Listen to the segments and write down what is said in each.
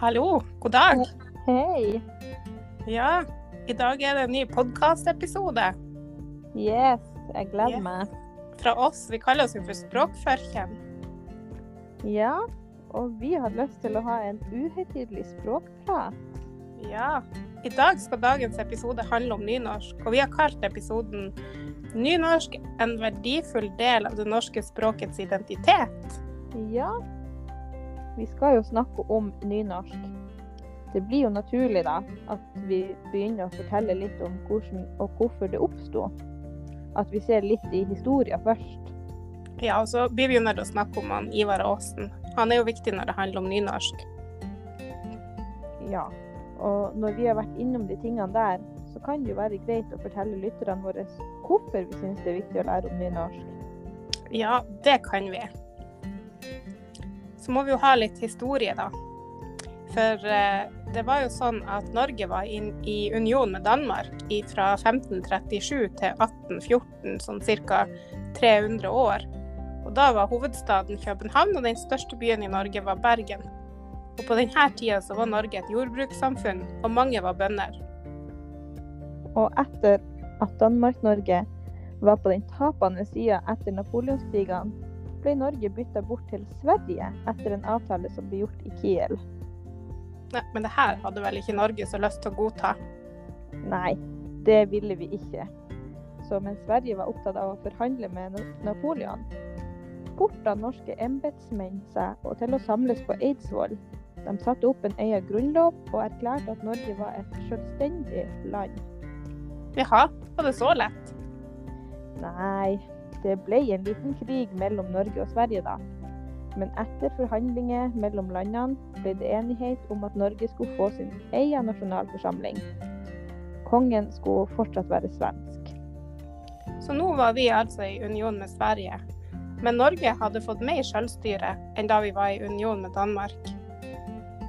Hallo, god dag. Hei. Ja, i dag er det en ny podkastepisode Yes, jeg gleder Yes. meg. fra oss. Vi kaller oss jo for Språkførken. Ja, og vi har lyst til å ha en uhøytidelig språkprat. Ja. I dag skal dagens episode handle om nynorsk, og vi har kalt episoden 'Nynorsk en verdifull del av det norske språkets identitet'. Ja, vi skal jo snakke om nynorsk. Det blir jo naturlig da at vi begynner å fortelle litt om hvordan og hvorfor det oppsto. At vi ser litt i historien først. Ja, og så blir vi jo nødt til å snakke om han Ivar Aasen. Han er jo viktig når det handler om nynorsk. Ja, og når vi har vært innom de tingene der, så kan det jo være greit å fortelle lytterne våre hvorfor vi syns det er viktig å lære om nynorsk. Ja, det kan vi. Så må vi jo ha litt historie, da. For eh, det var jo sånn at Norge var inn i union med Danmark fra 1537 til 1814, sånn ca. 300 år. Og da var hovedstaden København, og den største byen i Norge var Bergen. Og på denne tida så var Norge et jordbrukssamfunn, og mange var bønder. Og etter at Danmark-Norge var på den tapende sida etter napoleonskrigene, ble Norge bytta bort til Sverige etter en avtale som ble gjort i Kiel. Nei, men det her hadde vel ikke Norge så lyst til å godta. Nei, det ville vi ikke. Så mens Sverige var opptatt av å forhandle med Na- Napoleon, porta norske embetsmenn seg og til å samles på Eidsvoll. De satte opp en egen grunnlov og erklærte at Norge var et selvstendig land. Jaha, var det så lett? Nei, det ble en liten krig mellom Norge og Sverige da. Men etter forhandlinger mellom landene ble det enighet om at Norge skulle få sin egen nasjonalforsamling. Kongen skulle fortsatt være svensk. Så nå var vi altså i union med Sverige. Men Norge hadde fått mer selvstyre enn da vi var i union med Danmark.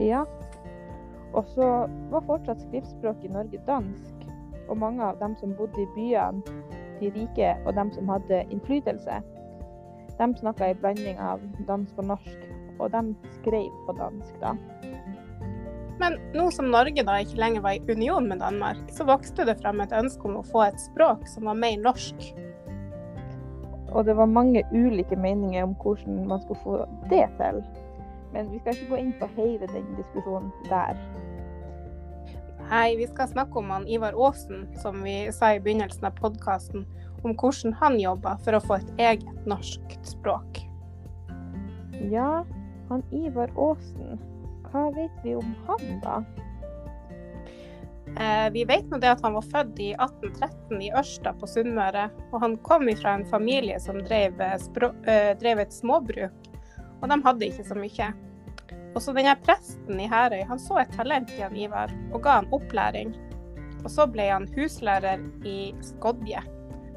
Ja. Og så var fortsatt skriftspråket i Norge dansk. Og mange av dem som bodde i byene, de rike og dem som hadde innflytelse, de snakka i blanding av dansk og norsk. Og de skrev på dansk, da. Men nå som Norge da ikke lenger var i union med Danmark, så vokste det frem et ønske om å få et språk som var mer norsk. Og det var mange ulike meninger om hvordan man skulle få det til. Men vi skal ikke gå inn på hele den diskusjonen der. Nei, vi skal snakke om han Ivar Aasen, som vi sa i begynnelsen av podkasten, om hvordan han jobba for å få et eget norsk språk. Ja, han Ivar Aasen, hva vet vi om han, da? Eh, vi vet nå det at han var født i 1813 i Ørsta på Sunnmøre, og han kom fra en familie som drev, eh, eh, drev et småbruk, og de hadde ikke så mye. Og så denne presten i Herøy, han så et talent i han Ivar, og ga han opplæring. Og så ble han huslærer i Skodje.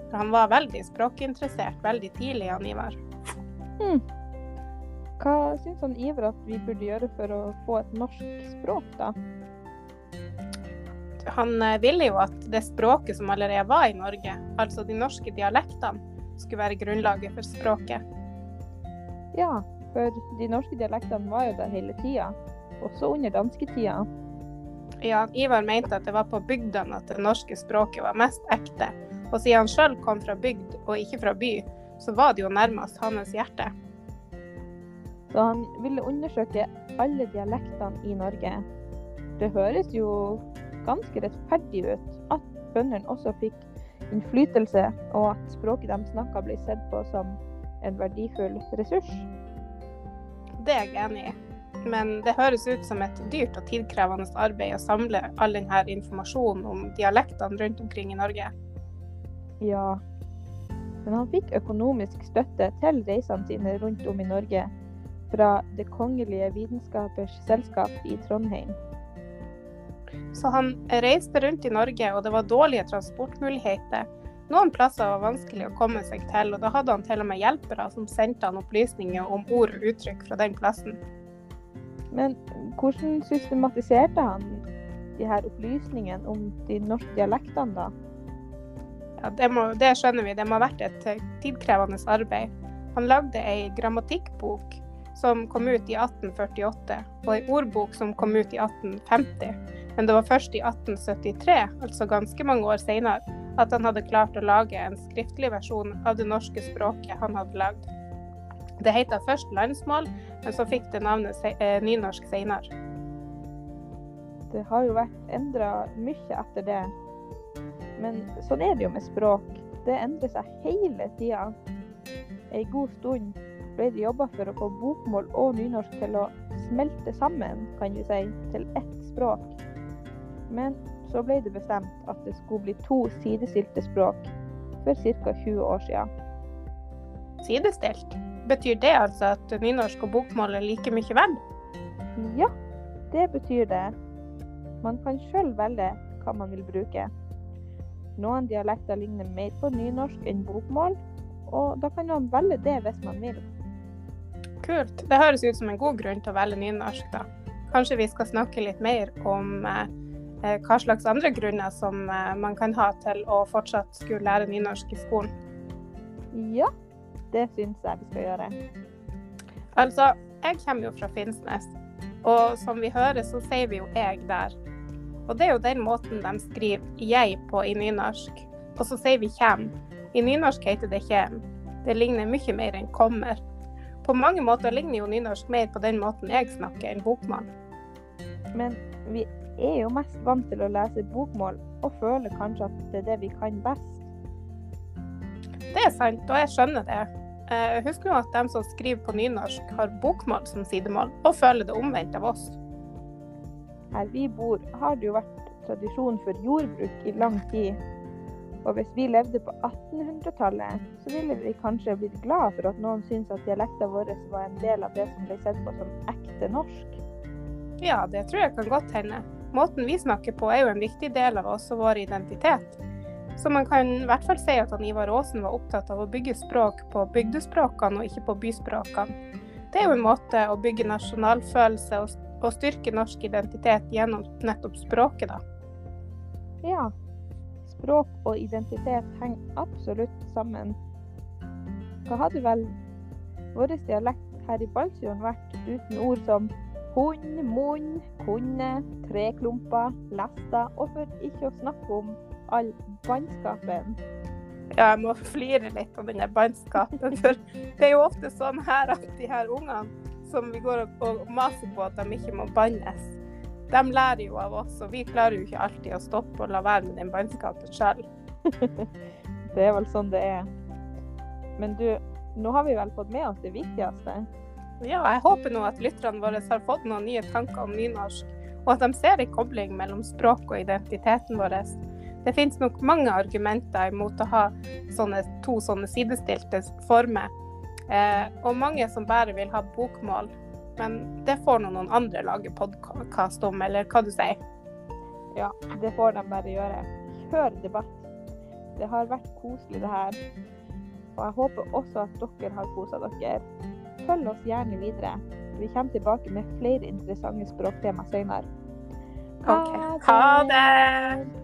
For han var veldig språkinteressert veldig tidlig, han Ivar. Hmm. Hva syns han Ivar at vi burde gjøre for å få et norsk språk, da? Han eh, ville jo at det språket som allerede var i Norge, altså de norske dialektene, skulle være grunnlaget for språket. Ja, for de norske dialektene var jo der hele tida, også under dansketida. Ja, Ivar mente at det var på bygdene at det norske språket var mest ekte. Og siden han sjøl kom fra bygd og ikke fra by, så var det jo nærmest hans hjerte. Så han ville undersøke alle dialektene i Norge. Det høres jo ganske rettferdig ut at bøndene også fikk innflytelse, og at språket de snakka ble sett på som en verdifull ressurs. Det er jeg enig i. Men det høres ut som et dyrt og tidkrevende arbeid å samle all denne informasjonen om dialektene rundt omkring i Norge. Ja, men han fikk økonomisk støtte til reisene sine rundt om i Norge fra Det kongelige vitenskapers selskap i Trondheim. Så han reiste rundt i Norge, og det var dårlige transportmuligheter. Noen plasser var vanskelig å komme seg til, og da hadde han til og med hjelpere som sendte han opplysninger om ord og uttrykk fra den plassen. Men hvordan systematiserte han de her opplysningene om de norske dialektene, da? Ja, det, må, det skjønner vi, det må ha vært et eh, tidkrevende arbeid. Han lagde ei grammatikkbok som kom ut i 1848, og ei ordbok som kom ut i 1850. Men det var først i 1873, altså ganske mange år senere, at han hadde klart å lage en skriftlig versjon av det norske språket han hadde lagd. Det het først landsmål, men så fikk det navnet se nynorsk senere. Det har jo vært endra mye etter det. Men sånn er det jo med språk. Det endrer seg hele tida. Ei god stund ble det jobba for å få bokmål og nynorsk til å smelte sammen, kan vi si, til ett språk. Men så ble det bestemt at det skulle bli to sidestilte språk for ca. 20 år siden. Sidestilt? Betyr det altså at nynorsk og bokmål er like mye verdt? Ja, det betyr det. Man kan sjøl velge hva man vil bruke. Noen dialekter ligner mer på nynorsk enn bokmål, og da kan man velge det hvis man vil. Kult. Det høres ut som en god grunn til å velge nynorsk, da. Kanskje vi skal snakke litt mer om eh, hva slags andre grunner som eh, man kan ha til å fortsatt skulle lære nynorsk i skolen? Ja, det syns jeg vi skal gjøre. Altså, jeg kommer jo fra Finnsnes, og som vi hører, så sier vi jo 'jeg' der. Og det er jo den måten de skriver 'jeg' på i nynorsk. Og så sier vi 'kjem'. I nynorsk heter det 'kjem'. Det ligner mye mer enn 'kommer'. På mange måter ligner jo nynorsk mer på den måten jeg snakker, enn bokmann. Men vi er jo mest vant til å lese bokmål, og føler kanskje at det er det vi kan best. Det er sant, og jeg skjønner det. Eh, husk nå at de som skriver på nynorsk, har bokmål som sidemål, og føler det omvendt av oss. Her vi bor, har det jo vært tradisjon for jordbruk i lang tid. Og hvis vi levde på 1800-tallet, så ville vi kanskje blitt glad for at noen syntes at dialekten vår var en del av det som ble sett på som ekte norsk. Ja, det tror jeg kan godt hende. Måten vi snakker på er jo en viktig del av oss og vår identitet. Så man kan i hvert fall si at han Ivar Aasen var opptatt av å bygge språk på bygdespråkene og ikke på byspråkene. Det er jo en måte å bygge nasjonalfølelse og, styrke norsk identitet gjennom nettopp språket, da. Ja. Språk og identitet henger absolutt sammen. Hva hadde vel vår dialekt her i Balsfjorden vært uten ord som hund, munn, kunne, treklumper, lester, og for ikke å snakke om all bannskapen. Ja, jeg må flire litt av denne bannskapen. For det er jo ofte sånn her at de her ungene som vi går og maser på at de ikke må bannes, de lærer jo av oss, og vi klarer jo ikke alltid å stoppe og la være med den bannskapen sjøl. det er vel sånn det er. Men du, nå har vi vel fått med oss det viktigste. Ja, jeg håper nå at lytterne våre har fått noen nye tanker om nynorsk, og at de ser en kobling mellom språk og identiteten vår. Det finnes nok mange argumenter imot å ha sånne, to sånne sidestilte former, eh, og mange som bare vil ha bokmål. Men det får nå noen andre lage podkast om, eller hva du sier? Ja, det får de bare gjøre. Kjør debatt. Det har vært koselig, det her. Og jeg håper også at dere har kosa dere. Følg oss gjerne videre. Vi kommer tilbake med flere interessante språktema senere. Det! Ha det!